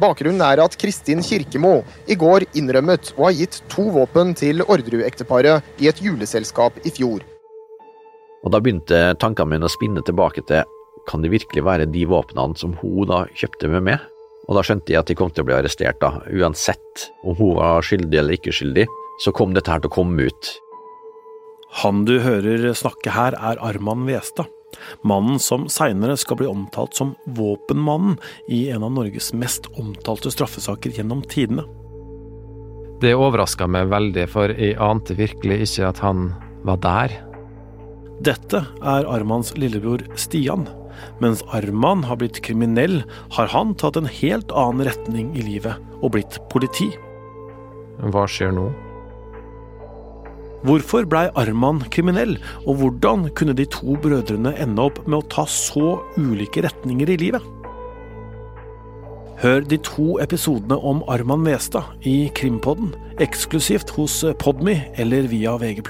Bakgrunnen er at Kristin Kirkemo i går innrømmet å ha gitt to våpen til Orderud-ekteparet i et juleselskap i fjor. Og da begynte tankene mine å spinne tilbake til kan det virkelig være de våpnene som hun da kjøpte med meg? Og da skjønte jeg at de kom til å bli arrestert, da. Uansett om hun var skyldig eller ikke skyldig, så kom dette her til å komme ut. Han du hører snakke her, er Arman Westad. Mannen som seinere skal bli omtalt som Våpenmannen i en av Norges mest omtalte straffesaker gjennom tidene. Det overraska meg veldig, for jeg ante virkelig ikke at han var der. Dette er Armans lillebror Stian. Mens Arman har blitt kriminell, har han tatt en helt annen retning i livet og blitt politi. Hva skjer nå? Hvorfor blei Arman kriminell, og hvordan kunne de to brødrene ende opp med å ta så ulike retninger i livet? Hør de to episodene om Arman Westad i Krimpodden, eksklusivt hos Podmy eller via VG+.